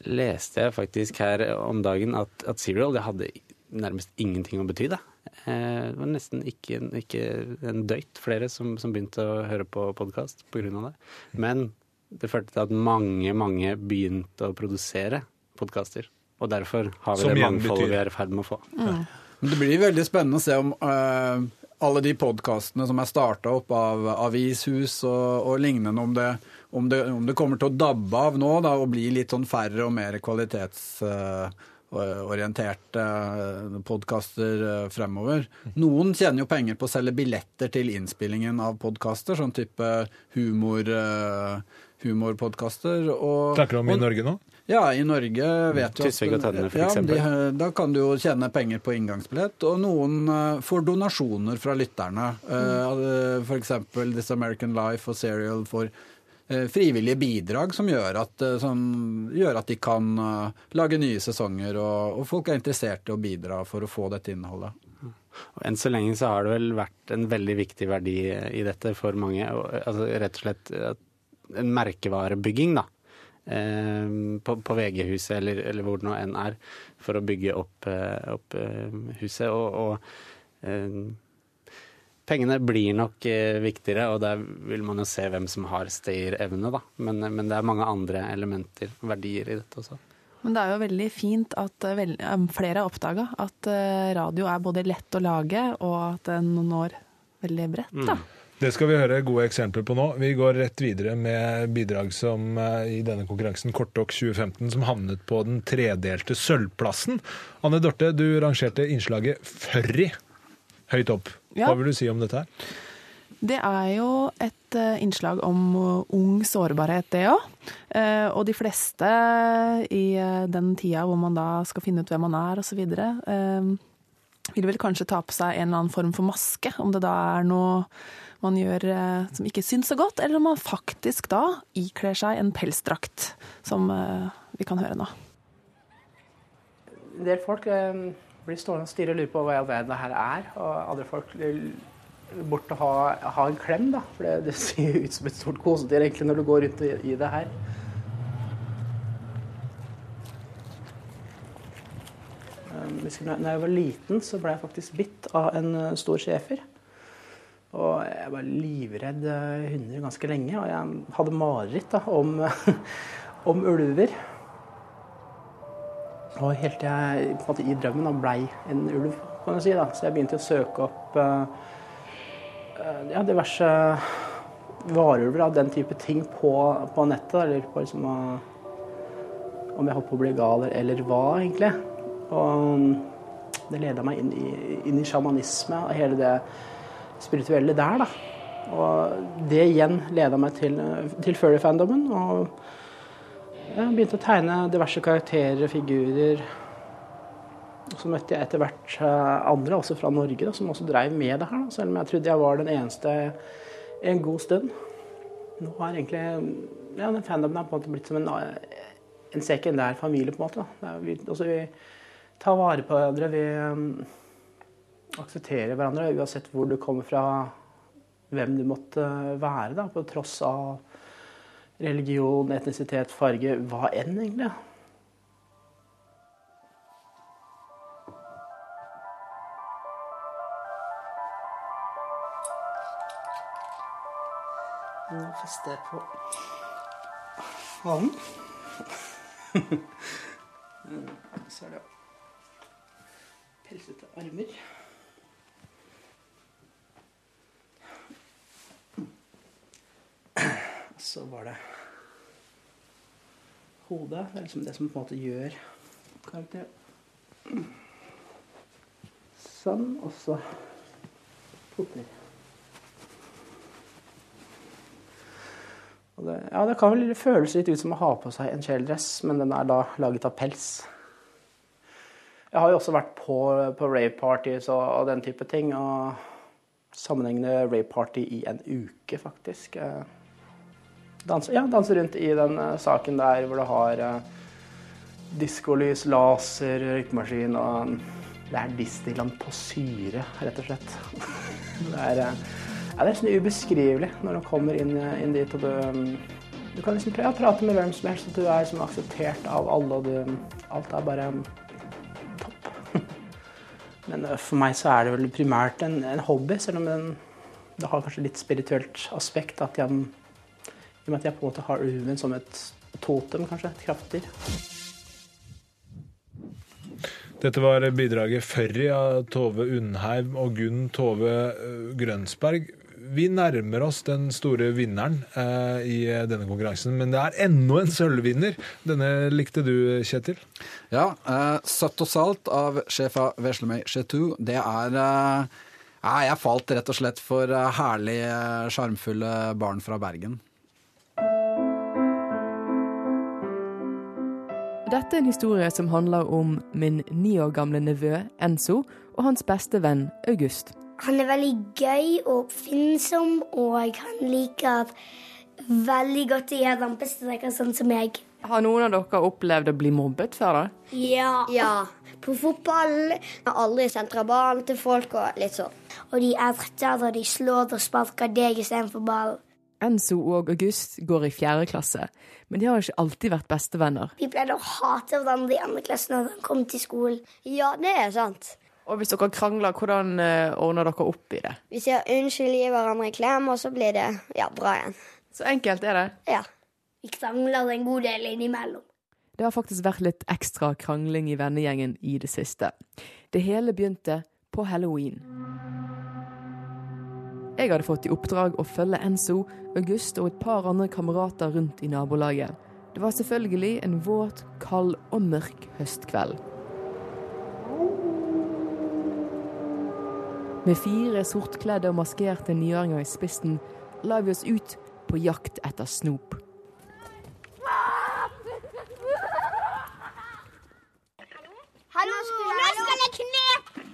leste jeg faktisk her om dagen at, at Serial det hadde nærmest ingenting å bety. Det eh, Det var nesten ikke, ikke en døyt flere som, som, begynte å høre på podkast pga. det. Men det førte til at mange, mange begynte å produsere podkaster. Og derfor har vi som det mangfoldet vi er i ferd med å få. Mm. Det blir veldig spennende å se om uh, alle de podkastene som er starta opp av avishus og, og lignende, om det om det, om det, kommer til å dabbe av nå da, og bli litt sånn færre og mer kvalitetsorienterte uh, podkaster uh, fremover. Noen tjener jo penger på å selge billetter til innspillingen av podkaster, sånn type humor, uh, humorpodkaster. Snakker du om i Norge nå? Ja, i Norge vet du at og Tønne, for ja, eksempel. De, da kan du jo tjene penger på inngangsbillett, og noen uh, får donasjoner fra lytterne. Uh, F.eks. This American Life og Serial får Eh, frivillige bidrag som gjør at, eh, som gjør at de kan uh, lage nye sesonger, og, og, folk er interessert i å bidra for å få dette innholdet. Og enn så lenge så har det vel vært en veldig viktig verdi i dette for mange. Altså rett og slett en merkevarebygging, da. Eh, på, på VG-huset eller, eller, hvor det nå enn er, for å bygge opp, opp huset. Og, og Pengene blir nok eh, viktigere, og der vil man jo se hvem som har stayerevne, da. Men, men, det er mange andre elementer, verdier, i dette også. Men det er jo veldig fint at eh, eh, flere har oppdaga at eh, radio er både lett å lage, og at den når veldig bredt. da. Det skal vi høre gode eksempler på nå. Vi går rett videre med bidrag som eh, i denne konkurransen Kortdokk 2015, som havnet på den tredelte sølvplassen. Anne Dorte, du rangerte innslaget Furry høyt opp. Hva vil du si om dette her? Det er jo et eh, innslag om eh, ung sårbarhet, det òg. Og de fleste i eh, den tida hvor man da skal finne ut hvem man er osv., vil vel kanskje ta på seg en eller annen form for maske, om det da er noe man gjør eh, som ikke syns så godt, eller om man faktisk da ikler seg en pelsdrakt, som eh, vi kan høre nå. En del folk eh, blir stående og stirre og lure på hva i all verden det her er. Og andre folk bort og ha, ha en klem, da. For det, det ser ut som et stort kosedyr egentlig når du går rundt i, i det her. Da når jeg var liten, så ble jeg faktisk bitt av en eh, stor schæfer. Og jeg var livredd eh, hunder ganske lenge, og jeg hadde mareritt da, om, om ulver. Og helt til jeg på en måte, i drømmen da, blei en ulv, kan du si. da. Så jeg begynte å søke opp eh, ja, diverse varulver av den type ting på, på nettet. Eller på liksom, uh, om jeg holdt på å bli gal eller hva, egentlig. Og det leda meg inn i, inn i sjamanisme og hele det spirituelle der, da. Og det igjen leda meg til, til furry-fandomen. Og jeg begynte å tegne diverse karakterer og figurer. Så møtte jeg etter hvert eh, andre, også fra Norge, da, som også dreiv med det her. Selv om jeg trodde jeg var den eneste en god stund. Nå har egentlig ja, den fandomen på en måte blitt som en, eh, en sekundær familie, på en måte. Da. Vi, også, vi tar vare på hverandre. Vi um, aksepterer hverandre uansett hvor du kommer fra, hvem du måtte være, da, på tross av religion, etnisitet, farge, hva enn, egentlig. Nå fester jeg på halen. Så er det pelsete armer. Så var det hodet. Det er liksom det som på en måte gjør karakteren. Sånn, og så poter. Og det, ja, det kan vel føles litt ut som å ha på seg en kjeledress, men den er da laget av pels. Jeg har jo også vært på, på rave-parties og, og den type ting, og sammenhengende rave-party i en uke, faktisk. Eh, Danse, ja, danse rundt i den eh, saken der hvor du har uh, diskolys, laser, røykemaskin og Det er Disneyland på syre, rett og slett. det er, uh, ja, det er sånn ubeskrivelig når du kommer inn, inn dit og du um, Du kan liksom ja, prate med hvem som helst, og du er liksom akseptert av alle, og du Alt er bare um, topp. Men for meg så er det vel primært en, en hobby, selv om den, det har kanskje litt spirituelt aspekt. at jeg i og med at jeg på en måte har ulven som et totem, kanskje. Et kraftdyr. Dette var bidraget 'Førri' av Tove Undheim og Gunn Tove eh, Grønsberg. Vi nærmer oss den store vinneren eh, i denne konkurransen, men det er ennå en sølvvinner. Denne likte du, Kjetil? Ja, eh, 'Søtt og salt' av sjefa Veslemøy Chetou, det er eh, Jeg falt rett og slett for herlige, herlig eh, sjarmfulle barn fra Bergen. Dette er en historie som handler om min ni år gamle nevø Enzo og hans beste venn August. Han er veldig gøy og oppfinnsom, og han liker veldig godt å gjøre lampestreker, sånn som meg. Har noen av dere opplevd å bli mobbet før, da? Ja. ja. På fotballen. Jeg har aldri sendt ballen til folk og litt sånn. Og de erter og de slår og sparker deg istedenfor ballen. Enzo og August går i fjerde klasse, men de har ikke alltid vært bestevenner. Vi pleide å hate hverandre i andre klasse når han kom til skolen. Ja, det er sant. Og hvis dere krangler, hvordan eh, ordner dere opp i det? Vi sier unnskyld, gir hverandre en klem, og så blir det ja, bra igjen. Så enkelt er det. Ja. Vi krangler en god del innimellom. Det har faktisk vært litt ekstra krangling i vennegjengen i det siste. Det hele begynte på halloween. Jeg hadde fått i oppdrag å følge Enzo, August og et par andre kamerater rundt i nabolaget. Det var selvfølgelig en våt, kald og mørk høstkveld. Med fire sortkledde og maskerte niåringer i spissen la vi oss ut på jakt etter snop. Nå skal jeg knepe!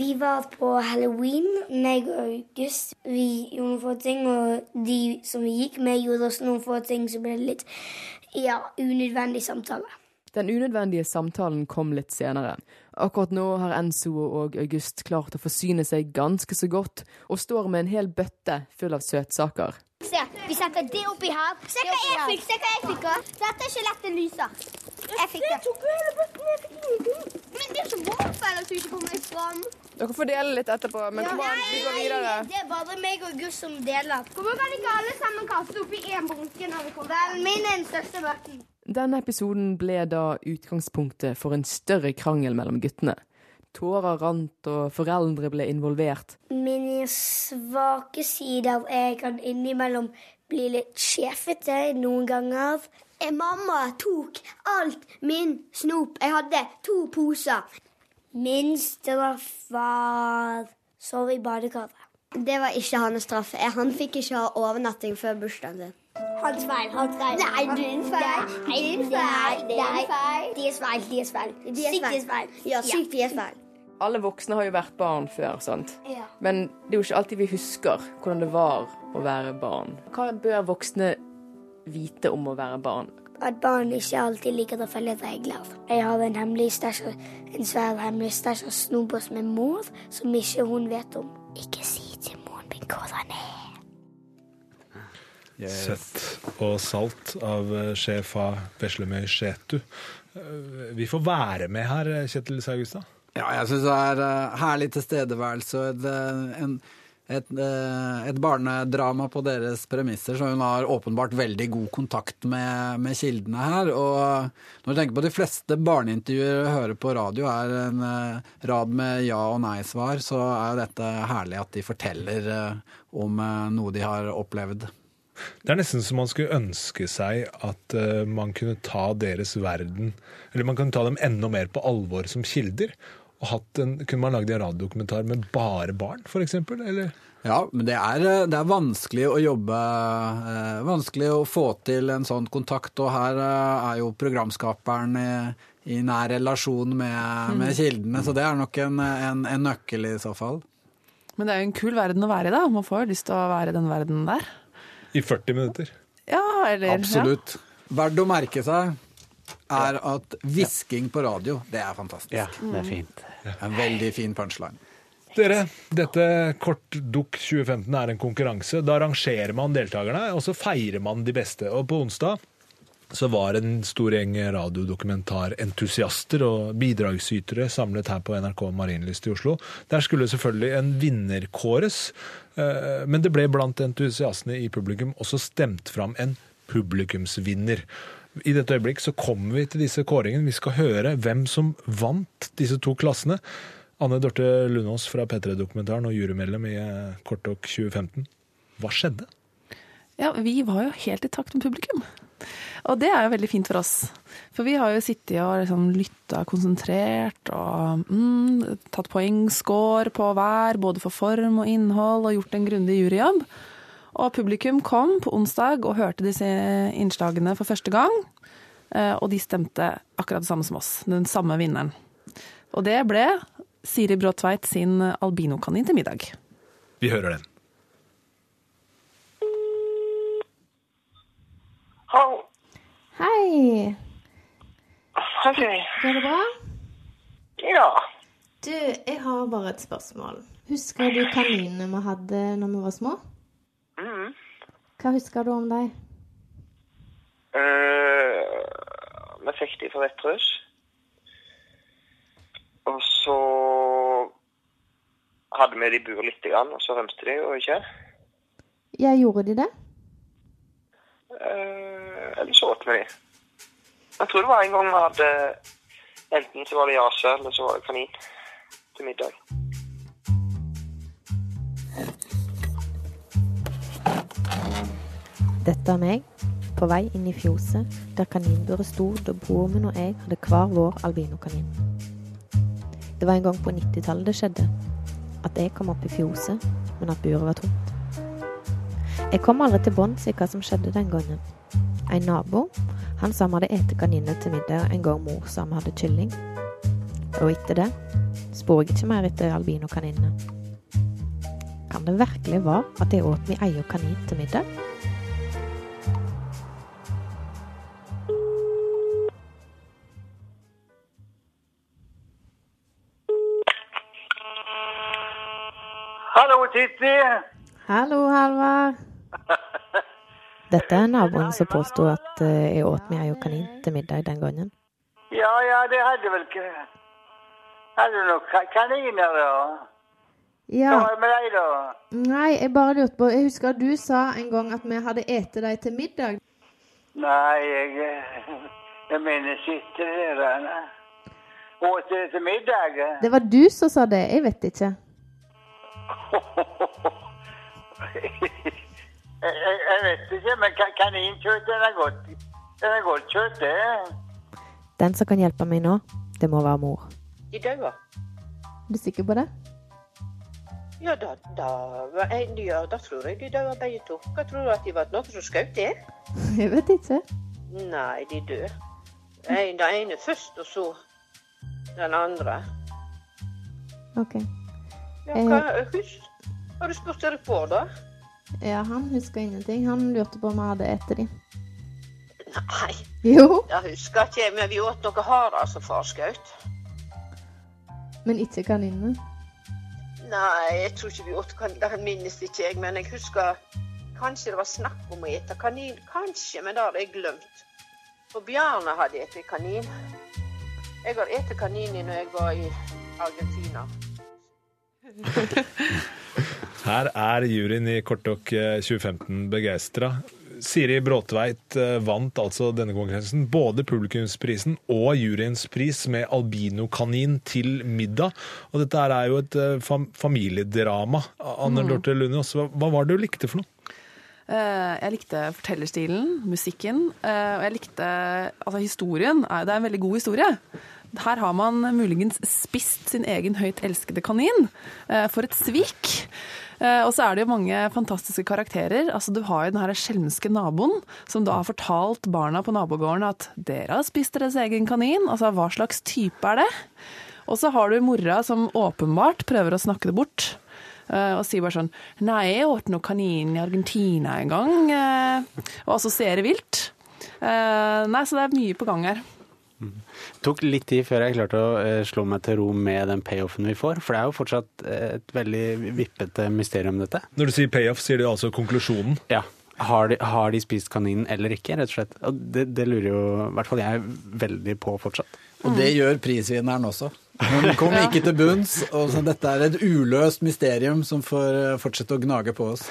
Vi var på halloween, meg og August. Vi gjorde noen få ting, og de som vi gikk med, gjorde også noen få ting, som ble litt ja, unødvendig samtale. Den unødvendige samtalen kom litt senere. Akkurat nå har Enzo og August klart å forsyne seg ganske så godt, og står med en hel bøtte full av søtsaker. Se, vi setter det oppi her. Se hva jeg fikk! Se hva jeg fikk! Dette er skjelettet lyser. Jeg fikk det. tok jo hele bøtten. Jeg fikk ingenting. Det er så våpen at du ikke kommer fram. Dere får dele litt etterpå, men kom an, vi går videre. Det er bare meg og Gus som deler. Hvorfor kan ikke alle sammen kaste oppi én bunke når vi kommer? Vel, min er den største bøtten. Denne episoden ble da utgangspunktet for en større krangel mellom guttene. Tårer rant, og foreldre ble involvert. Min svake side av jeg kan innimellom bli litt sjefete noen ganger. Mamma tok alt min snop. Jeg hadde to poser. Min straff var sove i badekaret. Det var ikke hans straff. Han fikk ikke ha overnatting før bursdagen sin. Hans feil. Hans feil. Nei, din feil. Din feil. Din feil. Deres feil. Deres feil. Sykt feil. Ja, sykt deres feil. Alle voksne har jo vært barn før, sant? Ja. Men det er jo ikke alltid vi husker hvordan det var å være barn. Hva bør voksne vite om å være barn? At barn ikke alltid liker å følge regler. Jeg har en hemmelig stæsj, en svær hemmelig stæsj av snobber som er mor, som ikke hun vet om. Ikke si til moren min hvor han er. Søtt og salt av sjefa sjef av Veslemøy Skjetu. Eh, Vi får være med her, Kjetil Saugustad. Ja, jeg syns det er eh, herlig tilstedeværelse og en eh, en, et, eh, et barnedrama på deres premisser, så hun har åpenbart veldig god kontakt med, med kildene her. Og når du tenker på de fleste barneintervjuer du hører på radio er en eh, rad med ja- og nei-svar, så er dette herlig at de forteller eh, om noe de har opplevd. Det er nesten som man skulle ønske seg at man kunne ta deres verden Eller man kunne ta dem enda mer på alvor som kilder. Og hatt en, kunne man lagd en radiodokumentar med bare barn, f.eks.? Eller? Ja, men det er, det er vanskelig å jobbe eh, Vanskelig å få til en sånn kontakt, og her eh, er jo programskaperen i, i nær relasjon med, med kildene, så det er nok en, en, en nøkkel i så fall. Men det er jo en kul verden å være i, da. Man får jo lyst til å være i den verdenen der. I 40 minutter. Ja, eller Absolutt. Verdt å merke seg er at hvisking på radio, det er fantastisk. Ja, det er fint. En veldig fin punchline. Dere, dette Kortdukk 2015 er en konkurranse. Da rangerer man deltakerne, og så feirer man de beste. Og på onsdag så var en stor gjeng radiodokumentarentusiaster og bidragsytere samlet her på NRK Marienlyst i Oslo. Der skulle selvfølgelig en vinner kåres, eh, men det ble blant entusiastene i publikum også stemt fram en publikumsvinner. I dette øyeblikk så kommer vi til disse kåringene. Vi skal høre hvem som vant disse to klassene. Anne Dorte Lunås fra P3-dokumentaren og jurymedlem i Kortok 2015. Hva skjedde? Ja, vi var jo helt i takt med publikum. Og det er jo veldig fint for oss. For vi har jo sittet og liksom lytta konsentrert og mm, tatt poengscore på hver, både for form og innhold, og gjort en grundig juryjobb. Og publikum kom på onsdag og hørte disse innslagene for første gang. eh, Og de stemte akkurat det samme som oss. Den samme vinneren. Og det ble Siri Bråtveit sin albinokanin til middag. Vi hører den. Hei. Hei. Går det bra? Ja. Du, jeg har bare et spørsmål. Husker du kaninene vi hadde når vi var små? Hva husker du om dem? Uh, vi fikk de fra Vettrus. Og så hadde vi de i bur litt, grann, og så rømte de jo ikke. Ja, gjorde de det? Uh, eller så åt vi de. Jeg tror det var en gang vi hadde Enten så var det jase, eller så var det kanin til middag. Dette er meg, på vei inn i fjoset, der kaninburet sto da broren min og jeg hadde hver vår albinokanin. Det var en gang på 90-tallet det skjedde. At jeg kom opp i fjoset, men at buret var tomt. Jeg kom aldri til bunns i hva som skjedde den gangen. En nabo han sa vi hadde spist kaniner til middag en gang mor sa vi hadde kylling. Og etter det spor jeg ikke mer etter albinokaninene. Kan det virkelig være at jeg åt min egen kanin til middag? Titti. Hallo, Halvard. Dette er naboen som påsto at eh, jeg åt meg ei kanin til middag den gangen. Ja, ja, det hadde vel ikke Hadde du noen kaniner, da? Ja. Hva var det med deg, da? Nei, jeg bare lurte på Jeg husker du sa en gang at vi hadde ete deg til middag. Nei, jeg eh, Jeg mener, sitter der da. Åt dere til middag? Det var du som sa det, jeg vet ikke. Jeg, jeg, jeg vet ikke, men kaninkjøtt den er godt. Den er godt kjøtt, det. Den som kan hjelpe meg nå, det må være mor. De daua. Er du sikker på det? Ja, da, da ja, da tror jeg de daua begge to. Hva tror du at de var noen som skjøt det? Jeg vet ikke. Nei, de dør. En, den ene først, og så den andre. OK. Ja, hva, husk, har du spurt Erik Bård, da? Ja, han husker ingenting. Han lurte på om vi hadde spist dem. Nei, Jo, jeg husker ikke, men vi åt noe harer som far skjøt. men ikke kaninene. Nei, jeg tror ikke vi åt kanin. Minnes ikke jeg, men jeg husker kanskje det var snakk om å ete kanin. Kanskje, men det har jeg glemt. For Bjarne hadde spist kanin. Jeg har spist kanin når jeg var i Argentina. Her er juryen i Kortok eh, 2015 begeistra. Siri Bråtveit eh, vant altså denne konkurransen, både publikumsprisen og juryens pris med albinokanin til middag. Og dette er jo et eh, fam familiedrama. Anne Mm. Dorte Lunås, hva, var det du likte for noe? Eh, Jeg likte fortellerstilen, musikken, eh, og jeg likte altså historien. Det er en veldig god historie. Her har man muligens spist sin egen høyt elskede kanin. Eh, For et svik! Eh, Og så er det jo mange fantastiske karakterer. Altså, du har jo den her skjelmske naboen, som da har fortalt barna på nabogården at dere har spist deres egen kanin. Altså, hva slags type er det? Og så har du mora som åpenbart prøver å snakke det bort. eh, Og sier bare sånn Nei, jeg åt noe kanin i Argentina en gang. Og assosierer vilt. Eh, Nei, så det er mye på gang her. Det tok litt tid før jeg klarte å eh, slå meg til ro med den payoffen vi får. For det er jo fortsatt eh, et veldig vippete mysterium, dette. Når du sier payoff, sier du altså konklusjonen? Ja. Har de, har de spist kaninen eller ikke, rett og slett? Og det, det lurer jo i hvert fall jeg veldig på fortsatt. Og det gjør prisvinneren også. Hun kom ikke til bunns, og så dette er et uløst mysterium som får eh, fortsette å gnage på oss.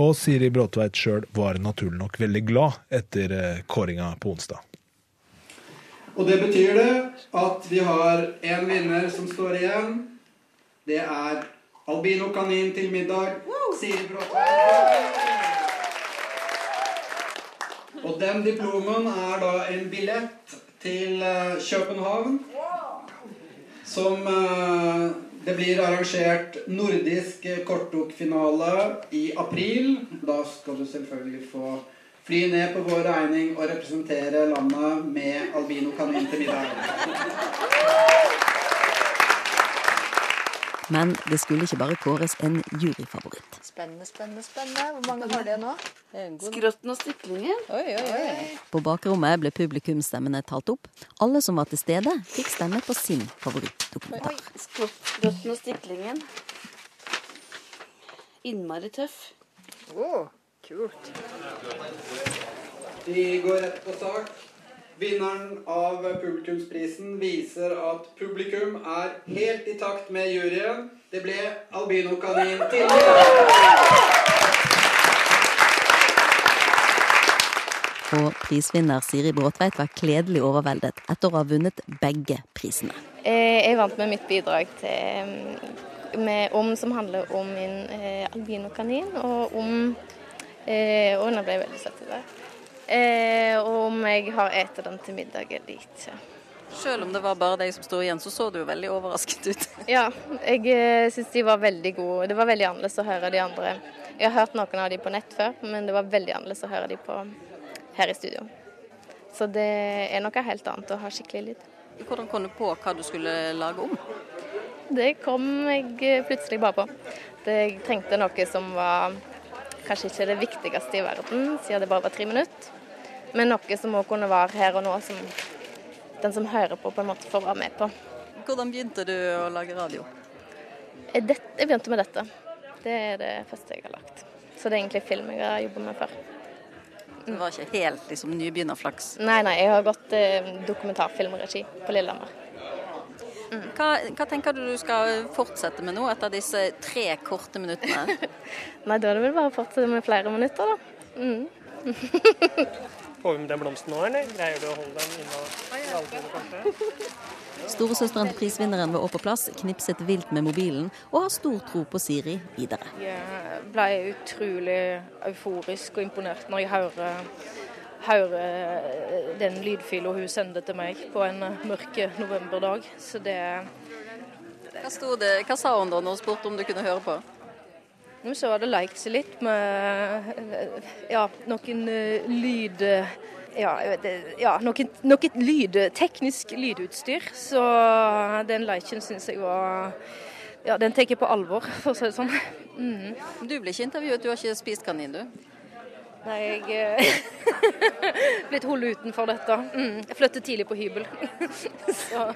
Og Siri Bråtveit sjøl var naturlig nok veldig glad etter kåringa på onsdag. Og det betyr det at vi har en vinner som står igjen. Det er albinokanin til middag. Siri Bråtveit. Og den diplomen er da en billett til eh, København. Som eh, Det blir arrangert nordisk kortdokfinale i april. Da skal du selvfølgelig få fly ned på vår regning og representere landet med albinokanin til middag. Men det skulle ikke bare kåres en juryfavoritt. Spennende, spennende, spennende. Hvor mange har det nå? Skrotten og stiklingen. Oi, oi, oi. På bakrommet ble publikumsstemmene talt opp. Alle som var til stede, fikk stemme på sin favorittdokumentar. Skrotten og stiklingen. Innmari tøff. Å, kult. Vi går rett på sak. Vinneren av publikumsprisen viser at publikum er helt i takt med juryen. Det ble albinokanin til. Og prisvinner Siri Bråtveit var kledelig overveldet etter å ha vunnet begge prisene. Eh, Jeg vant med mitt bidrag til, med, om, som handler om min eh, albinokanin, og om eh, Og nå ble veldig søt i det. Eh, og om jeg har spist den til middag eller ikke. Selv om det var bare deg som sto igjen, så så du jo veldig overrasket ut. Ja, jeg eh, syns de var veldig gode. Det var veldig annerledes å høre de andre. Jeg har hørt noen av de på nett før, men det var veldig annerledes å høre de på her i studio. Så det er noe helt annet å ha skikkelig lyd. Hvordan kom du på hva du skulle lage om? Det kom jeg eh, plutselig bare på. Det, jeg trengte noe som var kanskje ikke det viktigste i verden, siden det bare var tre minutter. Men noe som òg kunne være her og nå, som den som hører på, på en måte får være med på. Hvordan begynte du å lage radio? Eh, jeg begynte med dette. Det er det første jeg har lagt. Så det er egentlig film jeg har jobbet med før. Det var ikke helt liksom, nybegynnerflaks? Nei, nei, jeg har gått eh, dokumentarfilmregi på Lillehammer. Hva, hva tenker du du skal fortsette med nå, etter disse tre korte minuttene? Nei, da er det vel bare å fortsette med flere minutter, da. Mm. Får vi med den blomsten nå, eller greier du å holde den inne albumet, kanskje? Storesøsteren til prisvinneren var også på plass, knipset vilt med mobilen og har stor tro på Siri videre. Jeg ble utrolig euforisk og imponert når jeg hører, hører den lydfilen hun sendte til meg på en mørk novemberdag. Så det Hva, sto det, hva sa hun da når hun spurte om du kunne høre på? Nå så hadde lekt seg litt med ja, noen eh, lyd... Ja, det- ja noe, noe lyd, teknisk lydutstyr. Så den leken syns jeg var Ja, den tar jeg på alvor, for å si det sånn. Mm. Du ble ikke intervjuet, du har ikke spist kanin, du? Nei, jeg er blitt holdt utenfor dette. Mm. Jeg flyttet tidlig på hybel. så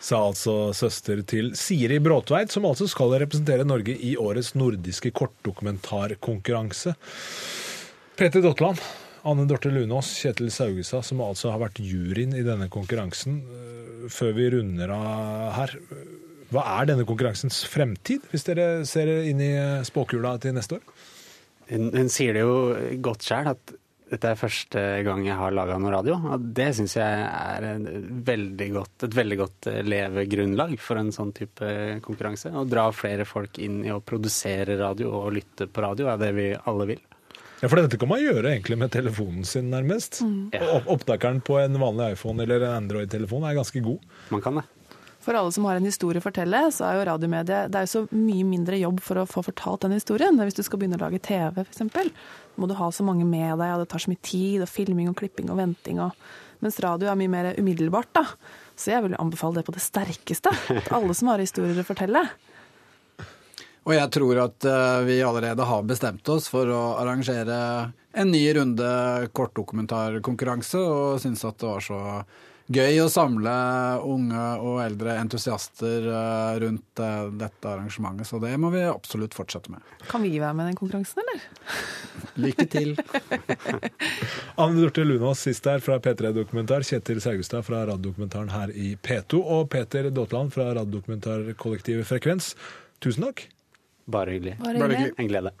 Sa altså søster til Siri Bråtveit, som altså skal representere Norge i årets nordiske kortdokumentarkonkurranse. Peter Dotland, Anne Dorte Lunås, Kjetil Saugestad, som altså har vært juryen i denne konkurransen. Eh, Før vi runder av her, hva er denne konkurransens fremtid, hvis dere ser inn i spåkula til neste år? Hun, hun sier det jo godt sjøl, at dette er første gang jeg har laga noe radio. Og det syns jeg er veldig godt, et veldig godt levegrunnlag for en sånn type konkurranse. Å dra flere folk inn i å produsere radio og lytte på radio er det vi alle vil. Ja, For dette kan man gjøre egentlig med telefonen sin, nærmest. Mm. Opptakeren på en vanlig iPhone eller Android-telefon er ganske god. Man kan det. For alle som har en historie å fortelle, så er jo radiomediet det er jo så mye mindre jobb for å få fortalt den historien. Hvis du skal begynne å lage TV, f.eks., må du ha så mange med deg, og det tar så mye tid, og filming og klipping og venting. Og... Mens radio er mye mer umiddelbart, da. Så jeg vil anbefale det på det sterkeste. At alle som har historier å fortelle. Og jeg tror at eh, vi allerede har bestemt oss for å arrangere en ny runde kortdokumentarkonkurranse, og syns at det var så gøy å samle unge og eldre entusiaster eh, rundt eh, dette arrangementet. Så det må vi absolutt fortsette med. Kan vi være med i den konkurransen, eller? Lykke til. Anne Dorte Lunås sist her fra P3 Dokumentar, Kjetil Saugestad fra radiodokumentaren her i P2 og Peter Daatland fra radiodokumentarkollektivet Frekvens. Tusen takk. Bare hyggelig. Bare hyggelig. En glede.